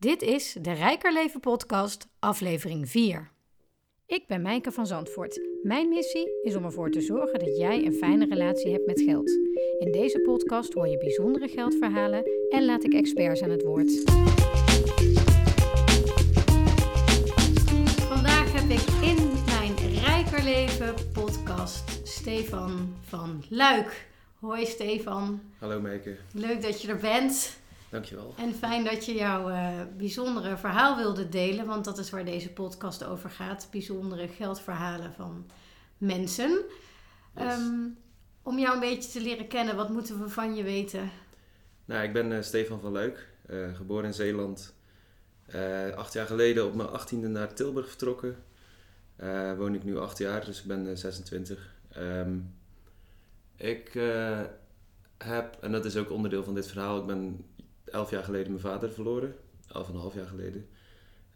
Dit is de Rijker Leven podcast, aflevering 4. Ik ben Mijke van Zandvoort. Mijn missie is om ervoor te zorgen dat jij een fijne relatie hebt met geld. In deze podcast hoor je bijzondere geldverhalen en laat ik experts aan het woord. Vandaag heb ik in mijn Rijker Leven podcast Stefan van Luik. Hoi Stefan. Hallo Meike. Leuk dat je er bent. Dankjewel. En fijn dat je jouw uh, bijzondere verhaal wilde delen, want dat is waar deze podcast over gaat. Bijzondere geldverhalen van mensen. Yes. Um, om jou een beetje te leren kennen, wat moeten we van je weten? Nou, ik ben uh, Stefan van Luik, uh, geboren in Zeeland. acht jaar geleden op mijn achttiende naar Tilburg vertrokken. woon ik nu acht jaar, dus ik ben 26. Um, ik heb, en dat is ook onderdeel van dit verhaal, ik ben elf jaar geleden mijn vader verloren. Elf en een half jaar geleden.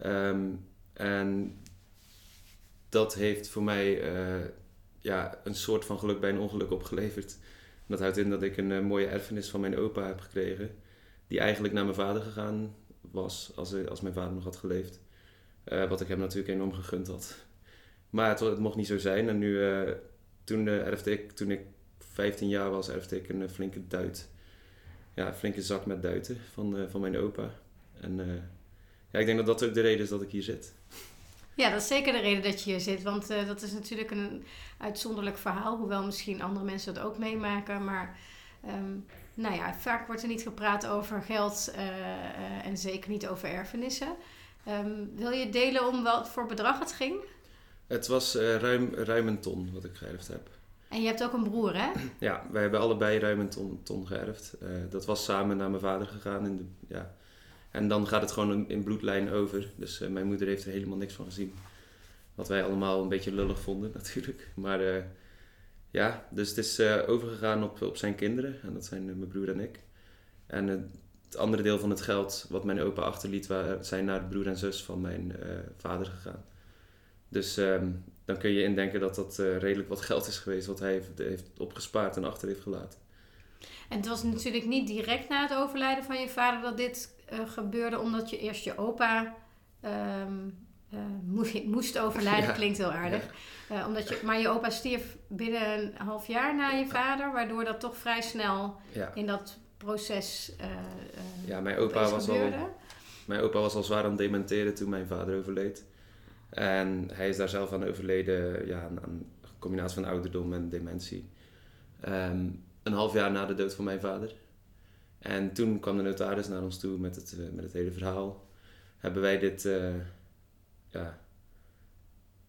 Um, en dat heeft voor mij uh, ja, een soort van geluk bij een ongeluk opgeleverd. Dat houdt in dat ik een uh, mooie erfenis van mijn opa heb gekregen. Die eigenlijk naar mijn vader gegaan was als, als mijn vader nog had geleefd. Wat ik hem natuurlijk enorm gegund had. Maar het, het mocht niet zo zijn. En nu, toen erfde ik, toen ik 15 jaar was, erfde ik een flinke duit ja, flinke zak met duiten van, uh, van mijn opa. En uh, ja, ik denk dat dat ook de reden is dat ik hier zit. Ja, dat is zeker de reden dat je hier zit. Want uh, dat is natuurlijk een uitzonderlijk verhaal. Hoewel misschien andere mensen dat ook meemaken. Maar um, nou ja, vaak wordt er niet gepraat over geld en zeker niet over erfenissen. Um, wil je delen om wat voor bedrag het ging? Het was ruim, ruim een ton wat ik geërfd heb. En je hebt ook een broer, hè? Ja, wij hebben allebei ruim een ton, ton geërfd. Uh, dat was samen naar mijn vader gegaan. In de, ja. En dan gaat het gewoon in bloedlijn over. Dus uh, mijn moeder heeft er helemaal niks van gezien. Wat wij allemaal een beetje lullig vonden, natuurlijk. Maar uh, ja, dus het is overgegaan op, op zijn kinderen. En dat zijn mijn broer en ik. En het andere deel van het geld wat mijn opa achterliet, zijn naar de broer en zus van mijn vader gegaan. Dus um, dan kun je indenken dat dat uh, redelijk wat geld is geweest wat hij heeft, heeft, opgespaard en achter heeft gelaten. En het was natuurlijk niet direct na het overlijden van je vader dat dit uh, gebeurde, omdat je eerst je opa um, uh, moest, moest overlijden, ja. klinkt heel aardig. Ja. omdat je, maar je opa stierf binnen een half jaar na je vader, waardoor dat toch vrij snel ja. in dat proces. ja, mijn opa, was al, mijn opa was al zwaar aan het dementeren toen mijn vader overleed. En hij is daar zelf aan overleden, ja, een combinatie van ouderdom en dementie. Um, een half jaar na de dood van mijn vader. En toen kwam de notaris naar ons toe met het, uh, met het hele verhaal. Hebben wij dit, uh, ja,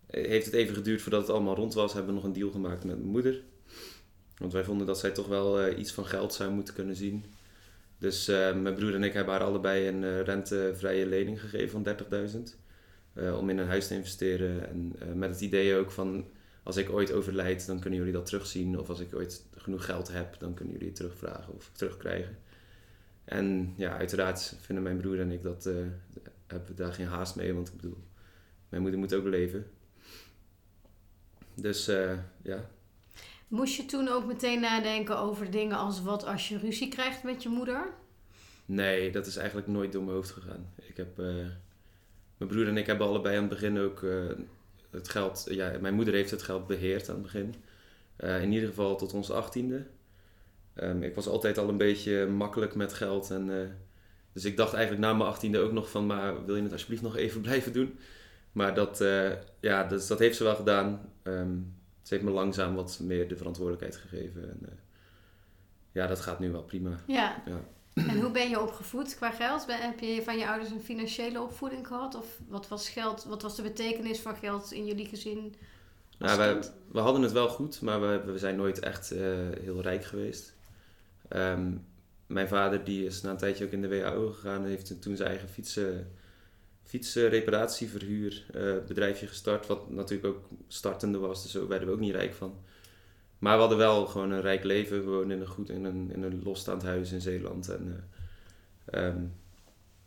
heeft het even geduurd voordat het allemaal rond was. Hebben we nog een deal gemaakt met mijn moeder. Want wij vonden dat zij toch wel uh, iets van geld zou moeten kunnen zien. Dus mijn broer en ik hebben haar allebei een rentevrije lening gegeven van 30.000. Uh, om in een huis te investeren. En uh, met het idee ook van als ik ooit overlijd, dan kunnen jullie dat terugzien. Of als ik ooit genoeg geld heb, dan kunnen jullie het terugvragen of terugkrijgen. En ja, uiteraard vinden mijn broer en ik dat, uh, hebben we daar geen haast mee. Want ik bedoel, mijn moeder moet ook leven. Dus ja. Moest je toen ook meteen nadenken over dingen als wat als je ruzie krijgt met je moeder? Nee, dat is eigenlijk nooit door mijn hoofd gegaan. Ik heb mijn broer en ik hebben allebei aan het begin ook uh, het geld. Ja, mijn moeder heeft het geld beheerd aan het begin. Uh, in ieder geval tot ons achttiende. Um, ik was altijd al een beetje makkelijk met geld. En, uh, dus ik dacht eigenlijk na mijn achttiende ook nog van, maar wil je het alsjeblieft nog even blijven doen? Maar dat, ja, dat, dat heeft ze wel gedaan. Um, ze heeft me langzaam wat meer de verantwoordelijkheid gegeven. En, ja, dat gaat nu wel prima. Ja. ja. En hoe ben je opgevoed qua geld? Ben, heb je van je ouders een financiële opvoeding gehad? Of wat was geld? Wat was de betekenis van geld in jullie gezin? Nou, wij, we hadden het wel goed, maar we, we zijn nooit echt uh, heel rijk geweest. Um, mijn vader die is na een tijdje ook in de WHO gegaan en heeft toen zijn eigen fietsen, fietsreparatieverhuur uh, bedrijfje gestart. Wat natuurlijk ook startende was, dus daar werden we ook niet rijk van. Maar we hadden wel gewoon een rijk leven. We woonden in een, goed, in een, in een losstaand huis in Zeeland. En, uh, um,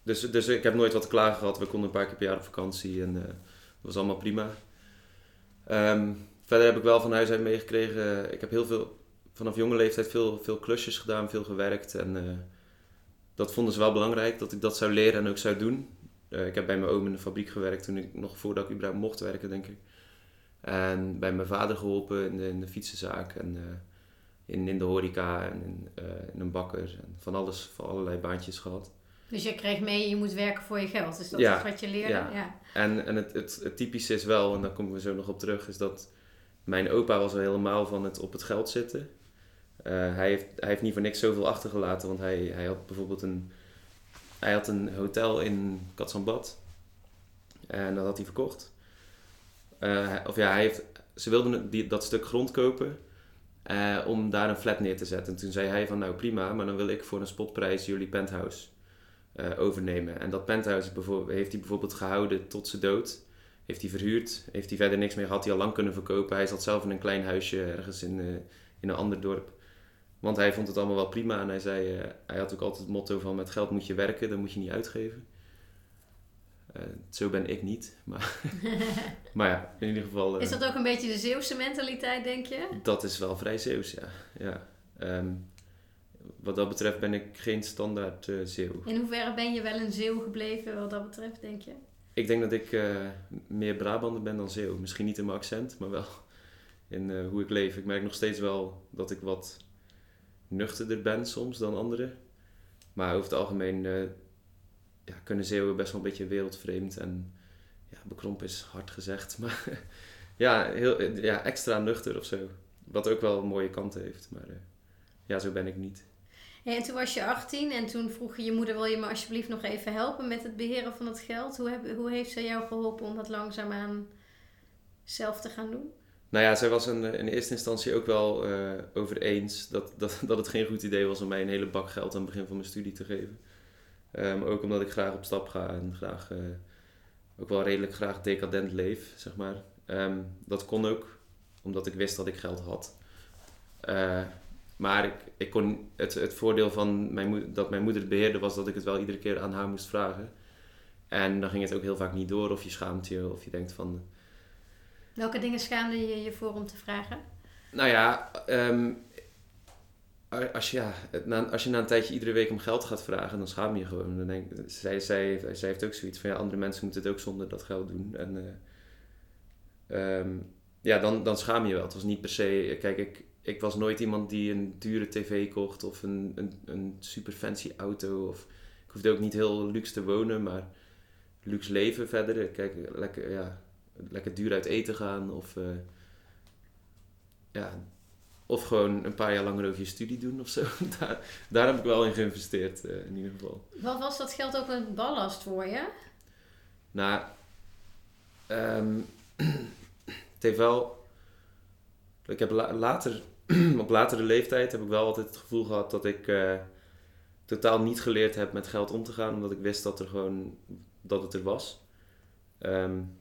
dus, dus ik heb nooit wat klagen gehad. We konden een paar keer per jaar op vakantie en uh, dat was allemaal prima. Um, verder heb ik wel van huis uit meegekregen. Ik heb heel veel, vanaf jonge leeftijd veel, veel klusjes gedaan, veel gewerkt. En dat vonden ze wel belangrijk, dat ik dat zou leren en ook zou doen. ik heb bij mijn oom in de fabriek gewerkt toen ik nog voordat ik überhaupt mocht werken, denk ik. En bij mijn vader geholpen in de, in de fietsenzaak en in, in de horeca en in, in een bakker. En van alles, van allerlei baantjes gehad. Dus je kreeg mee, je moet werken voor je geld. Is dat ja, wat je leerde? Ja. ja. En, en het, het, het, typische is wel, en daar komen we zo nog op terug, is dat mijn opa was wel helemaal van het op het geld zitten. Uh, hij, heeft, hij heeft niet voor niks zoveel achtergelaten, want hij, hij had bijvoorbeeld een, hij had een hotel in Katsanbad. En dat had hij verkocht. Uh, of ja, hij heeft, ze wilden die, dat stuk grond kopen uh, om daar een flat neer te zetten. En toen zei hij van nou prima, maar dan wil ik voor een spotprijs jullie penthouse uh, overnemen. En dat penthouse heeft hij bijvoorbeeld gehouden tot zijn dood. Heeft hij verhuurd, heeft hij verder niks meer gehad, hij al lang kunnen verkopen. Hij zat zelf in een klein huisje ergens in, in een ander dorp. Want hij vond het allemaal wel prima en hij zei, hij had ook altijd het motto van met geld moet je werken, dan moet je niet uitgeven. Zo ben ik niet, maar, maar ja, in ieder geval... is dat ook een beetje de Zeeuwse mentaliteit, denk je? Dat is wel vrij Zeeuws, ja. ja. Um, wat dat betreft ben ik geen standaard uh, Zeeuw. In hoeverre ben je wel een Zeeuw gebleven wat dat betreft, denk je? Ik denk dat ik uh, meer Brabander ben dan Zeeuw. Misschien niet in mijn accent, maar wel in uh, hoe ik leef. Ik merk nog steeds wel dat ik wat nuchterder ben soms dan anderen. Maar over het algemeen ja, kunnen Zeeuwen best wel een beetje wereldvreemd. En ja, bekrompen is hard gezegd. Maar ja, heel, ja, extra nuchter of zo. Wat ook wel mooie kanten heeft. Maar ja, zo ben ik niet en toen was je 18 en toen vroeg je je moeder: Wil je me alsjeblieft nog even helpen met het beheren van het geld? Hoe, heb, hoe heeft zij jou geholpen om dat langzaamaan zelf te gaan doen? Nou ja, zij was in, in eerste instantie ook wel uh, over eens dat, dat, dat het geen goed idee was om mij een hele bak geld aan het begin van mijn studie te geven. Um, ook omdat ik graag op stap ga en graag, uh, ook wel redelijk graag decadent leef, zeg maar. Um, dat kon ook, omdat ik wist dat ik geld had. Uh, maar ik, ik kon, het, het voordeel van mijn dat mijn moeder het beheerde was dat ik het wel iedere keer aan haar moest vragen. En dan ging het ook heel vaak niet door of je schaamt je of je denkt van... Welke dingen schaamde je je voor om te vragen? Nou ja, um, als, je, ja na, als je na een tijdje iedere week om geld gaat vragen, dan schaam je je gewoon. Dan denk, zij, zij, zij heeft ook zoiets van ja, andere mensen moeten het ook zonder dat geld doen. En uh, um, ja, dan, dan schaam je wel. Het was niet per se, kijk, ik, ik was nooit iemand die een dure tv kocht of een, een, een super fancy auto. Of, ik hoefde ook niet heel luxe te wonen, maar luxe leven verder. Kijk, lekker, ja, lekker duur uit eten gaan of, uh, ja, of gewoon een paar jaar langer over je studie doen of zo. daar, daar heb ik wel in geïnvesteerd, uh, in ieder geval. Wat was dat geld ook een ballast voor je? Nou, um, het heeft wel ik heb later, op latere leeftijd heb ik wel altijd het gevoel gehad dat ik uh, totaal niet geleerd heb met geld om te gaan, omdat ik wist dat, er gewoon, dat het er was. Um,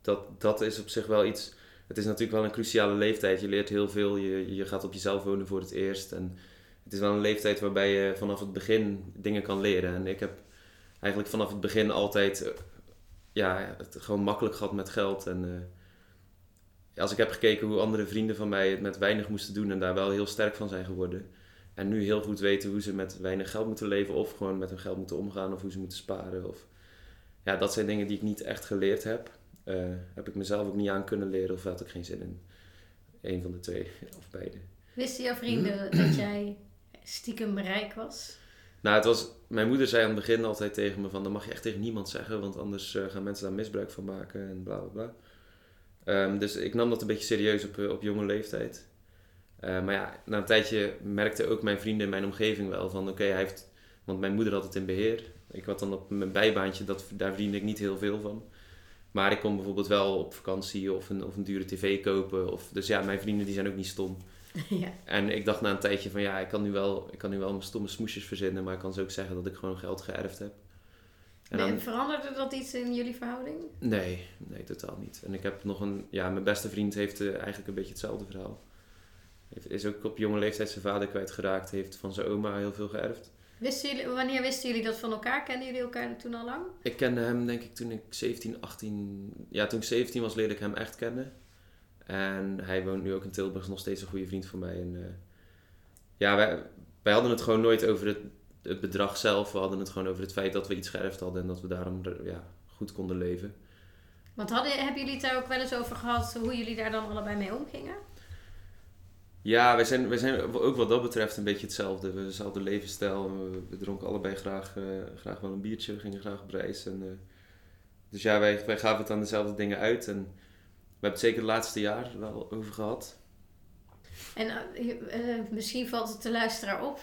dat, dat is op zich wel iets. Het is natuurlijk wel een cruciale leeftijd. Je leert heel veel. Je, je gaat op jezelf wonen voor het eerst. En het is wel een leeftijd waarbij je vanaf het begin dingen kan leren. En ik heb eigenlijk vanaf het begin altijd uh, ja, het gewoon makkelijk gehad met geld. En uh, als ik heb gekeken hoe andere vrienden van mij het met weinig moesten doen en daar wel heel sterk van zijn geworden. En nu heel goed weten hoe ze met weinig geld moeten leven of gewoon met hun geld moeten omgaan of hoe ze moeten sparen. Of, ja, dat zijn dingen die ik niet echt geleerd heb. Uh, heb ik mezelf ook niet aan kunnen leren of had ik geen zin in. Een van de twee of beide. Wisten jouw vrienden dat jij stiekem rijk was? Nou, het was, mijn moeder zei aan het begin altijd tegen me van, dat mag je echt tegen niemand zeggen, want anders uh, gaan mensen daar misbruik van maken en bla bla bla. Um, dus ik nam dat een beetje serieus op, eh, op jonge leeftijd. Uh, maar ja, na een tijdje merkte ook mijn vrienden in mijn omgeving wel van oké, hij heeft. Want mijn moeder had het in beheer. Ik had dan op mijn bijbaantje, dat, daar verdiende ik niet heel veel van. Maar ik kon bijvoorbeeld wel op vakantie of een, of een dure tv kopen. Of, dus ja, mijn vrienden die zijn ook niet stom. Ja. En ik dacht na een tijdje van ja, ik kan, nu wel, ik kan nu wel mijn stomme smoesjes verzinnen, maar ik kan ze ook zeggen dat ik gewoon geld geërfd heb. En, dan, veranderde dat iets in jullie verhouding? Nee, nee, totaal niet. En ik heb nog een, ja, mijn beste vriend heeft uh, eigenlijk een beetje hetzelfde verhaal. Heeft, is ook op jonge leeftijd zijn vader kwijtgeraakt, heeft van zijn oma heel veel geërfd. Wisten jullie, wanneer wisten jullie dat van elkaar? Kennen jullie elkaar toen al lang? Ik kende hem denk ik toen ik 17, 18... Ja, toen ik 17 was leerde ik hem echt kennen. En hij woont nu ook in Tilburg, is nog steeds een goede vriend van mij. En, uh, ja, wij, wij hadden het gewoon nooit over het het bedrag zelf, we hadden het gewoon over het feit dat we iets geërfd hadden en dat we daarom ja, goed konden leven. Want hadden, hebben jullie het daar ook wel eens over gehad hoe jullie daar dan allebei mee omgingen? Ja, wij zijn, wij zijn ook wat dat betreft een beetje hetzelfde. We dezelfde levensstijl. We, we dronken allebei graag, uh, graag wel een biertje. We gingen graag op reis. En, uh, dus ja, wij, wij gaven het aan dezelfde dingen uit. En we hebben het zeker het laatste jaar wel over gehad. En uh, misschien valt het de luisteraar op.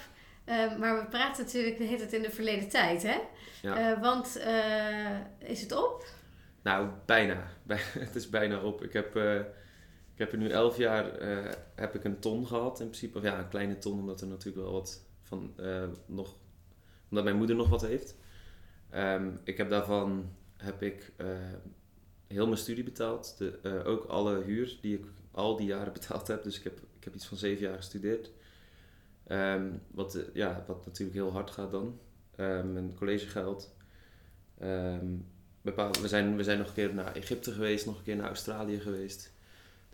maar we praten natuurlijk het in de verleden tijd, hè? Ja. want is het op? Nou, bijna. het is bijna op. Ik heb ik heb er nu elf jaar uh, heb ik een ton gehad in principe. Of ja, een kleine ton, omdat er natuurlijk wel wat van uh, nog. Omdat mijn moeder nog wat heeft. Um, ik heb daarvan heb ik uh, heel mijn studie betaald. De, ook alle huur die ik al die jaren betaald heb. Dus ik heb, ik heb iets van zeven jaar gestudeerd. Um, wat, ja, wat natuurlijk heel hard gaat dan. Mijn collegegeld. Bepaald, we, zijn, we zijn nog een keer naar Egypte geweest, nog een keer naar Australië geweest.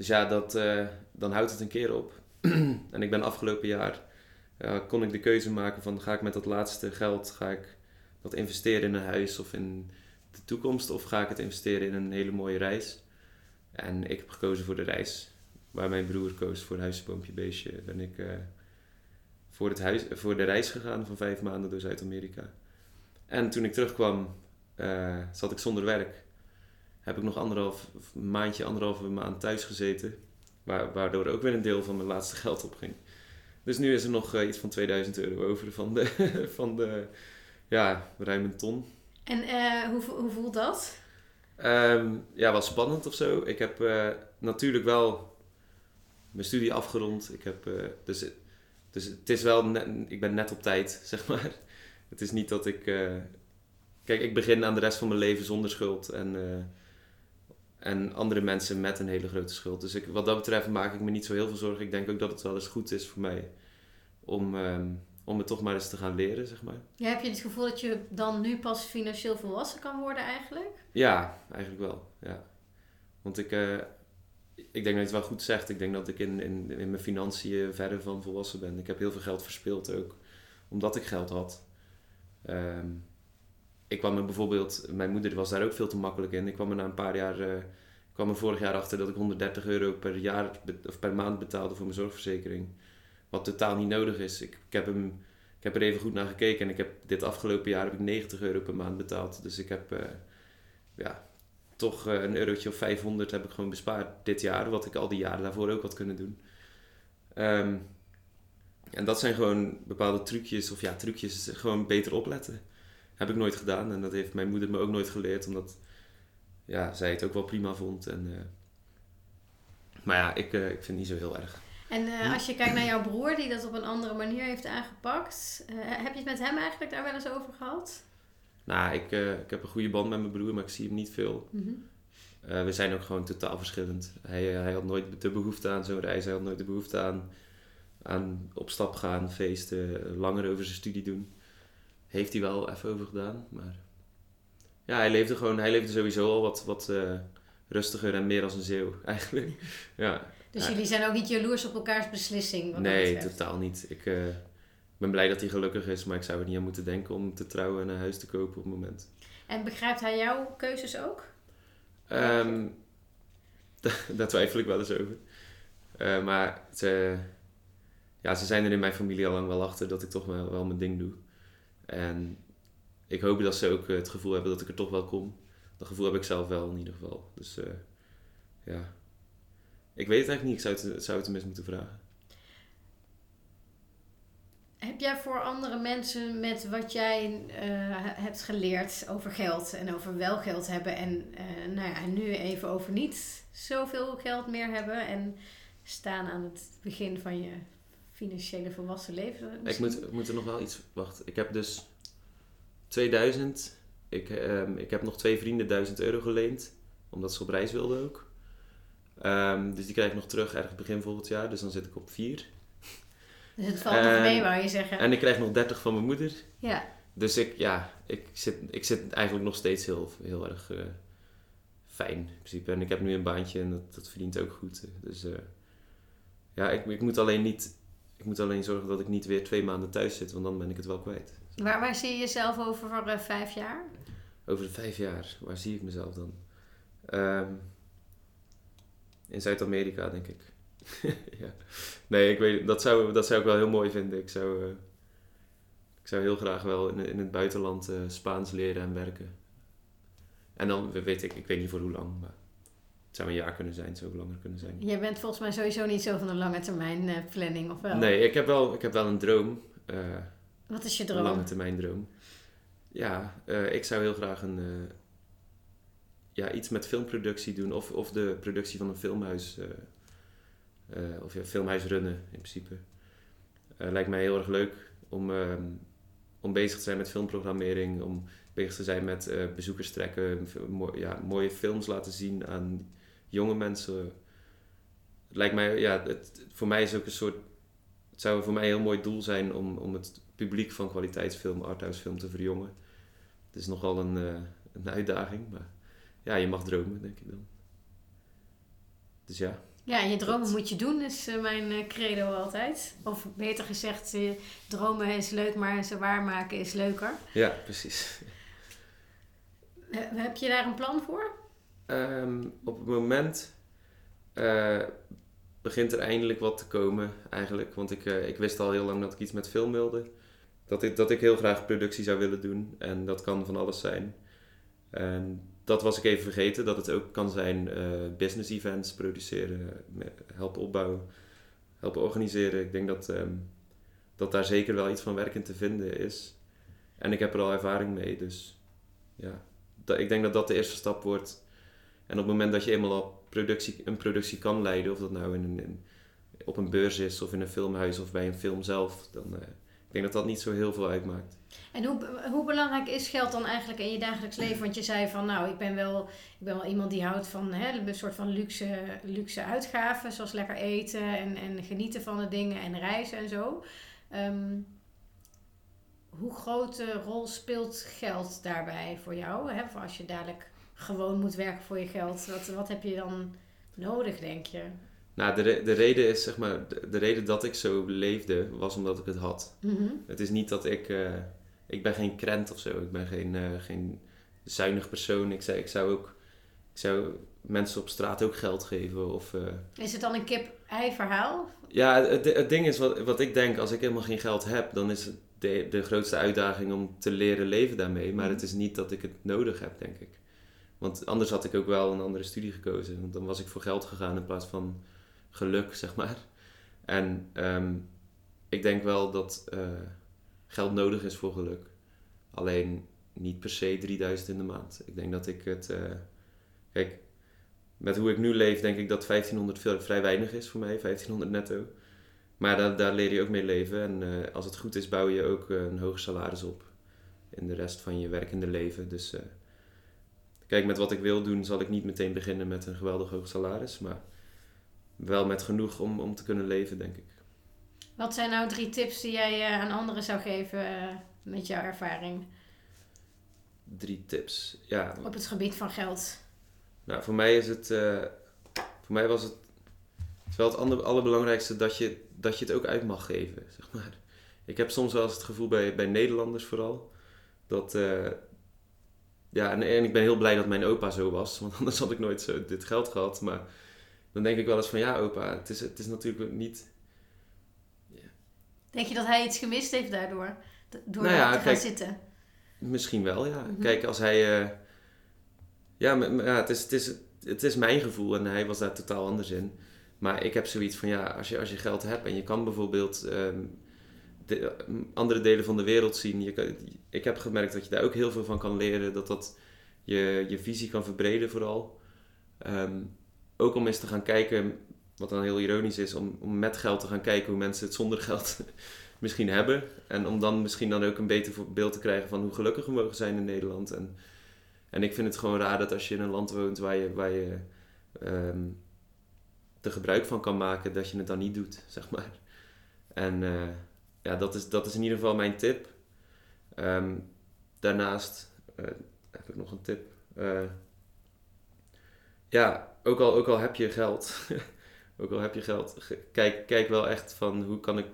Dus ja, dat, uh, dan houdt het een keer op. en ik ben afgelopen jaar, kon ik de keuze maken van ga ik met dat laatste geld, ga ik dat investeren in een huis of in de toekomst of ga ik het investeren in een hele mooie reis. En ik heb gekozen voor de reis. Waar mijn broer koos voor huisje, boompje, beestje, ben ik uh, voor, het huis, voor de reis gegaan van vijf maanden door Zuid-Amerika. En toen ik terugkwam, uh, zat ik zonder werk heb ik nog anderhalf maandje, anderhalve maand thuis gezeten. Waardoor ook weer een deel van mijn laatste geld opging. Dus nu is er nog uh, iets van 2000 euro over van de, van de ja, ruim een ton. En uh, hoe, hoe voelt dat? Um, ja, wel spannend of zo. Ik heb uh, natuurlijk wel mijn studie afgerond. Ik heb, dus, dus het is wel, net, ik ben net op tijd, zeg maar. Het is niet dat ik, kijk, ik begin aan de rest van mijn leven zonder schuld. En en andere mensen met een hele grote schuld. Dus ik, wat dat betreft maak ik me niet zo heel veel zorgen. Ik denk ook dat het wel eens goed is voor mij om, um, om het toch maar eens te gaan leren, zeg maar. Ja, heb je het gevoel dat je dan nu pas financieel volwassen kan worden eigenlijk? Ja, eigenlijk wel. Ja. Want ik, uh, ik denk dat je het wel goed zegt. Ik denk dat ik in, in, in mijn financiën verder van volwassen ben. Ik heb heel veel geld verspeeld ook, omdat ik geld had. Um, ik kwam er bijvoorbeeld, mijn moeder was daar ook veel te makkelijk in. Ik kwam er na een paar jaar, uh, kwam er vorig jaar achter dat ik 130 euro per jaar of per maand betaalde voor mijn zorgverzekering. Wat totaal niet nodig is. Ik, ik, heb hem, ik heb er even goed naar gekeken en ik heb dit afgelopen jaar heb ik 90 euro per maand betaald. Dus ik heb uh, ja, toch uh, een eurotje of 500 heb ik gewoon bespaard dit jaar, wat ik al die jaren daarvoor ook had kunnen doen. Um, en dat zijn gewoon bepaalde trucjes, of ja, trucjes, gewoon beter opletten. Heb ik nooit gedaan en dat heeft mijn moeder me ook nooit geleerd, omdat ja, zij het ook wel prima vond. En, uh, maar ja, ik, uh, ik vind het niet zo heel erg. En uh, als je kijkt naar jouw broer, die dat op een andere manier heeft aangepakt, heb je het met hem eigenlijk daar wel eens over gehad? Nou, ik, ik heb een goede band met mijn broer, maar ik zie hem niet veel. Mm -hmm. we zijn ook gewoon totaal verschillend. Hij, hij had nooit de behoefte aan zo'n reis, hij had nooit de behoefte aan, aan op stap gaan, feesten, langer over zijn studie doen heeft hij wel even over gedaan. Maar ja, hij leefde gewoon, hij leefde sowieso al wat, wat uh, rustiger en meer als een zeeuw eigenlijk. ja. Dus jullie zijn ook niet jaloers op elkaars beslissing? Nee, totaal niet. Ik uh, ben blij dat hij gelukkig is, maar ik zou er niet aan moeten denken om te trouwen en een huis te kopen op het moment. En begrijpt hij jouw keuzes ook? Um, daar twijfel ik wel eens over. Uh, maar ze, ja, ze zijn er in mijn familie al lang wel achter dat ik toch wel, wel mijn ding doe. En ik hoop dat ze ook het gevoel hebben dat ik er toch wel kom. Dat gevoel heb ik zelf wel in ieder geval. Dus uh, ja. Ik weet het eigenlijk niet. Ik zou het, zou het tenminste moeten vragen. Heb jij voor andere mensen met wat jij uh, hebt geleerd over geld en over wel geld hebben en nou ja, nu even over niet zoveel geld meer hebben en staan aan het begin van je financiële volwassen leven. Ik moet, ik moet er nog wel iets. Wacht, ik heb dus 2000. Ik, um, ik heb nog twee vrienden 1000 euro geleend, omdat ze op reis wilden ook. Um, dus die krijg ik nog terug ergens begin volgend jaar, dus dan zit ik op 4. Dus het valt nog mee, wou je zeggen. En ik krijg nog 30 van mijn moeder. Ja. Dus ik, ja, ik zit, ik zit eigenlijk nog steeds heel, heel erg uh, fijn in principe. En ik heb nu een baantje en dat, dat verdient ook goed. Dus uh, ja, ik, ik moet alleen niet ik moet alleen zorgen dat ik niet weer twee maanden thuis zit, want dan ben ik het wel kwijt. Waar, waar zie je jezelf over uh, vijf jaar? Over vijf jaar, waar zie ik mezelf dan? Um, in Zuid-Amerika, denk ik. ja. Nee, ik weet, dat, zou, dat zou ik wel heel mooi vinden. Ik zou, uh, ik zou heel graag wel in, in het buitenland uh, Spaans leren en werken. En dan weet ik, ik weet niet voor hoe lang, maar het zou een jaar kunnen zijn, het zou ook langer kunnen zijn. Je bent volgens mij sowieso niet zo van een lange termijn uh, planning, of wel? Nee, ik heb wel, ik heb wel een droom. Wat is je droom? Een lange termijn droom. Ja, ik zou heel graag een ja, iets met filmproductie doen of, of de productie van een filmhuis. Of ja, filmhuis runnen in principe. Lijkt mij heel erg leuk om, ehm, om bezig te zijn met filmprogrammering, om bezig te zijn met bezoekers trekken, ja, mooie films laten zien aan jonge mensen. Het lijkt mij, ja, het, voor mij is ook een soort. Het zou voor mij een heel mooi doel zijn om, om het publiek van kwaliteitsfilm, arthousefilm te verjongen. Het is nogal een, een uitdaging, maar ja, je mag dromen, denk ik dan. Dus ja. Ja, je dromen moet je doen, is uh, mijn uh, credo altijd. Of beter gezegd, dromen is leuk, maar ze waarmaken is leuker. Ja, precies. heb je daar een plan voor? Um, op het moment begint er eindelijk wat te komen, eigenlijk. Want ik, ik wist al heel lang dat ik iets met film wilde. Dat ik, dat ik heel graag productie zou willen doen. En dat kan van alles zijn. En dat was ik even vergeten, dat het ook kan zijn uh, business events produceren, helpen opbouwen, helpen organiseren. Ik denk dat, um, dat daar zeker wel iets van werk in te vinden is. En ik heb er al ervaring mee, dus ja, dat, ik denk dat dat de eerste stap wordt. En op het moment dat je eenmaal al productie, een productie kan leiden, of dat nou in een, op een beurs is, of in een filmhuis, of bij een film zelf, dan uh, ik denk dat dat niet zo heel veel uitmaakt. En hoe, hoe belangrijk is geld dan eigenlijk in je dagelijks leven? Want je zei van, nou, ik ben wel, ik ben wel iemand die houdt van hè, een soort van luxe, luxe uitgaven, zoals lekker eten en, en genieten van de dingen en reizen en zo. Um, hoe grote rol speelt geld daarbij voor jou? Hè? Voor als je dadelijk gewoon moet werken voor je geld, wat, wat heb je dan nodig, denk je? Nou, de, de reden is, zeg maar, de, de, reden dat ik zo leefde, was omdat ik het had. Mm Het is niet dat ik, uh, ik ben geen krent of zo, ik ben geen, uh, geen zuinig persoon. Ik, zei, ik zou ook, ik zou mensen op straat ook geld geven. Of, uh, is het dan een kip-ei verhaal? Ja, het, het ding is, wat, wat ik denk, als ik helemaal geen geld heb, dan is het de, de grootste uitdaging om te leren leven daarmee. Maar mhm. het is niet dat ik het nodig heb, denk ik. Want anders had ik ook wel een andere studie gekozen. Want dan was ik voor geld gegaan in plaats van geluk, zeg maar. En um, ik denk wel dat uh, geld nodig is voor geluk. Alleen niet per se 3000 in de maand. Ik denk dat ik het. Uh, kijk, met hoe ik nu leef, denk ik dat 1500 veel, vrij weinig is voor mij, 1500 netto. Maar daar, daar leer je ook mee leven. En uh, als het goed is, bouw je ook een hoger salaris op in de rest van je werkende leven. Dus kijk, met wat ik wil doen, zal ik niet meteen beginnen met een geweldig hoog salaris. Maar wel met genoeg om, om te kunnen leven, denk ik. Wat zijn nou drie tips die jij uh, aan anderen zou geven uh, met jouw ervaring? Drie tips, ja. Op het gebied van geld. Nou, voor mij is het, uh, voor mij was het, het wel het andere, allerbelangrijkste dat je, dat je het ook uit mag geven, zeg maar. Ik heb soms wel eens het gevoel bij, bij Nederlanders vooral, dat, ja, en, en ik ben heel blij dat mijn opa zo was, want anders had ik nooit zo dit geld gehad, maar dan denk ik wel eens van ja, opa, het is, het is natuurlijk niet. Denk je dat hij iets gemist heeft daardoor? Door nou ja, te gaan zitten? Misschien wel, ja. Mhm. Kijk, als hij. Uh, ja, ja het, is, het, is, het is mijn gevoel en hij was daar totaal anders in. Maar ik heb zoiets van ja, als je, als je geld hebt en je kan bijvoorbeeld um, de, andere delen van de wereld zien. Je ik heb gemerkt dat je daar ook heel veel van kan leren. Dat dat je, je visie kan verbreden vooral. Um, ook om eens te gaan kijken, wat dan heel ironisch is, om, om met geld te gaan kijken hoe mensen het zonder geld misschien hebben. En om dan misschien dan ook een beter beeld te krijgen van hoe gelukkig we mogen zijn in Nederland. En, en ik vind het gewoon raar dat als je in een land woont waar je, waar je um, er gebruik van kan maken, dat je het dan niet doet, zeg maar. En uh, ja, dat is, dat is in ieder geval mijn tip. Um, daarnaast uh, heb ik nog een tip. Uh, ja, ook al, ook al heb je geld, ook al heb je geld, kijk, kijk wel echt van hoe kan ik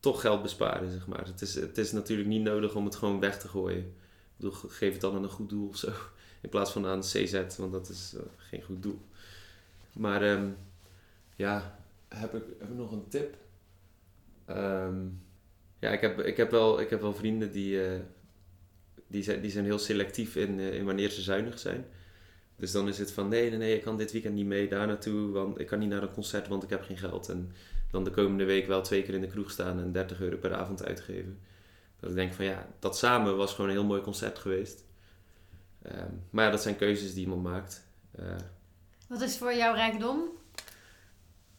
toch geld besparen, zeg maar. Het is, het is natuurlijk niet nodig om het gewoon weg te gooien. Ik bedoel, geef het dan aan een goed doel of zo. In plaats van aan CZ, want dat is geen goed doel. Maar ehm, ja, heb ik, heb ik nog een tip? Ehm, ja, ik heb, ik, heb wel, ik heb wel vrienden die, uh, die, zijn, die zijn heel selectief in, uh, in wanneer ze zuinig zijn. Dus dan is het van nee, nee, nee, ik kan dit weekend niet mee daar naartoe, want ik kan niet naar een concert, want ik heb geen geld. En dan de komende week wel twee keer in de kroeg staan en 30 euro per avond uitgeven. Dat ik denk van ja, dat samen was gewoon een heel mooi concert geweest. Um, maar ja, dat zijn keuzes die iemand maakt. Uh, Wat is voor jou rijkdom?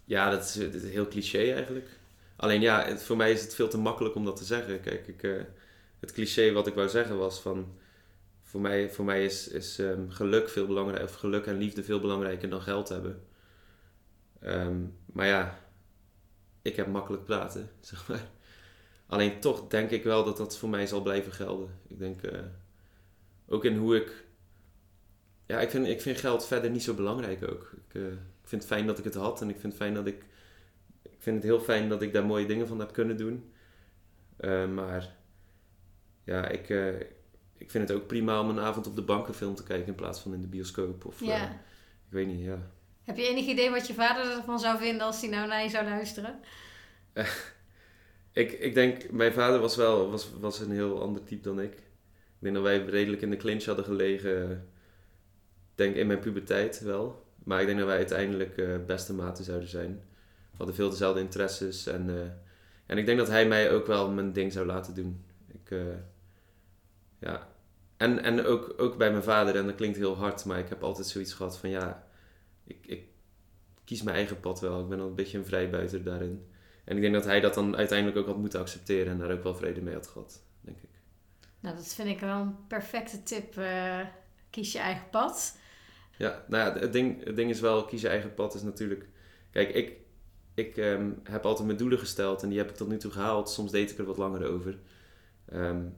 Ja, dat is, dat is heel cliché eigenlijk. Alleen ja, voor mij is het veel te makkelijk om dat te zeggen. Kijk, ik, uh, het cliché wat ik wou zeggen was van... Voor mij, voor mij is, is um, geluk veel belangrijker, of geluk en liefde veel belangrijker dan geld hebben. Um, maar ja, ik heb makkelijk praten, zeg maar. Alleen toch denk ik wel dat dat voor mij zal blijven gelden. Ik denk, uh, ook in hoe ik... Ja, ik vind, ik vind geld verder niet zo belangrijk ook. Ik, uh, ik vind het fijn dat ik het had en ik vind het fijn dat ik vind het heel fijn dat ik daar mooie dingen van heb kunnen doen. Uh, maar ja, ik, uh, ik vind het ook prima om een avond op de bank een film te kijken in plaats van in de bioscoop. Of, ja. Uh, ik weet niet, ja. Heb je enig idee wat je vader ervan zou vinden als hij nou naar je zou luisteren? ik, ik denk, mijn vader was wel was, was een heel ander type dan ik. Ik denk dat wij redelijk in de clinch hadden gelegen, denk in mijn puberteit wel. Maar ik denk dat wij uiteindelijk beste maten zouden zijn. We hadden veel dezelfde interesses. En, uh, en ik denk dat hij mij ook wel mijn ding zou laten doen. Ik, uh, ja. En, en ook, ook bij mijn vader, en dat klinkt heel hard, maar ik heb altijd zoiets gehad van ja, ik, ik kies mijn eigen pad wel. Ik ben al een beetje een vrijbuiter daarin. En ik denk dat hij dat dan uiteindelijk ook had moeten accepteren en daar ook wel vrede mee had gehad, denk ik. Nou, dat vind ik wel een perfecte tip. Uh, kies je eigen pad. Ja, nou ja, het ding, het ding is wel, kies je eigen pad is natuurlijk... Kijk, ik, ik um, heb altijd mijn doelen gesteld en die heb ik tot nu toe gehaald. Soms deed ik er wat langer over. Um,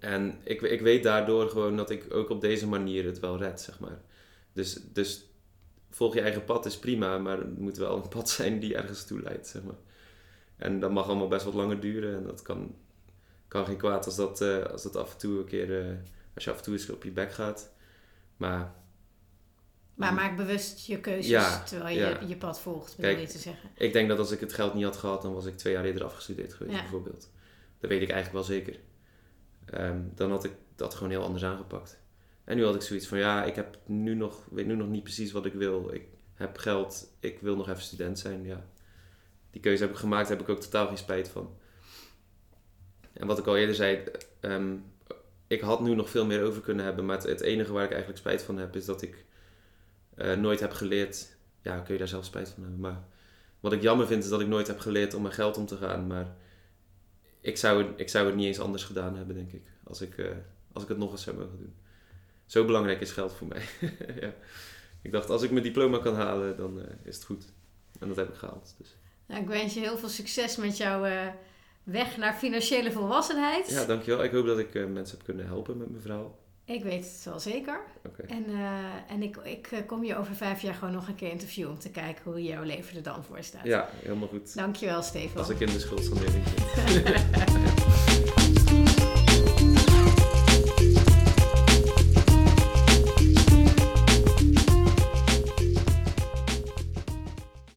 en ik, ik weet daardoor gewoon dat ik ook op deze manier het wel red, zeg maar. Dus, dus volg je eigen pad is prima, maar het moet wel een pad zijn die ergens toe leidt, zeg maar. En dat mag allemaal best wat langer duren en dat kan, kan geen kwaad als dat, uh, als dat af en toe een keer, uh, als je af en toe eens op je bek gaat. Maar maar maak bewust je keuzes terwijl je ja. je pad volgt, bedoel je te zeggen. Ik denk dat als ik het geld niet had gehad, dan was ik twee jaar eerder afgestudeerd geweest, bijvoorbeeld. Dat weet ik eigenlijk wel zeker. Um, dan had ik dat gewoon heel anders aangepakt. En nu had ik zoiets van, ja, ik heb nu nog, weet nu nog niet precies wat ik wil. Ik heb geld, ik wil nog even student zijn, ja. Die keuze heb ik gemaakt, daar heb ik ook totaal geen spijt van. En wat ik al eerder zei, um, ik had nu nog veel meer over kunnen hebben, maar het, het enige waar ik eigenlijk spijt van heb, is dat ik uh, nooit heb geleerd. Ja, kun je daar zelf spijt van hebben. Maar wat ik jammer vind is dat ik nooit heb geleerd om mijn geld om te gaan. Maar ik zou, het, ik zou het niet eens anders gedaan hebben, denk ik. Als ik, uh, als ik het nog eens zou mogen doen. Zo belangrijk is geld voor mij. ja. Ik dacht, als ik mijn diploma kan halen, dan uh, is het goed. En dat heb ik gehaald. Dus. Nou, ik wens je heel veel succes met jouw weg naar financiële volwassenheid. Ja, dankjewel. Ik hoop dat ik mensen heb kunnen helpen met mijn verhaal. Ik weet het wel zeker. Okay. En, uh, en ik, ik eh, kom je over vijf jaar gewoon nog een keer interviewen om te kijken hoe jouw leven er dan voor staat. Ja, helemaal goed. Dankjewel, Stefan. Als ik in de schuld van zit.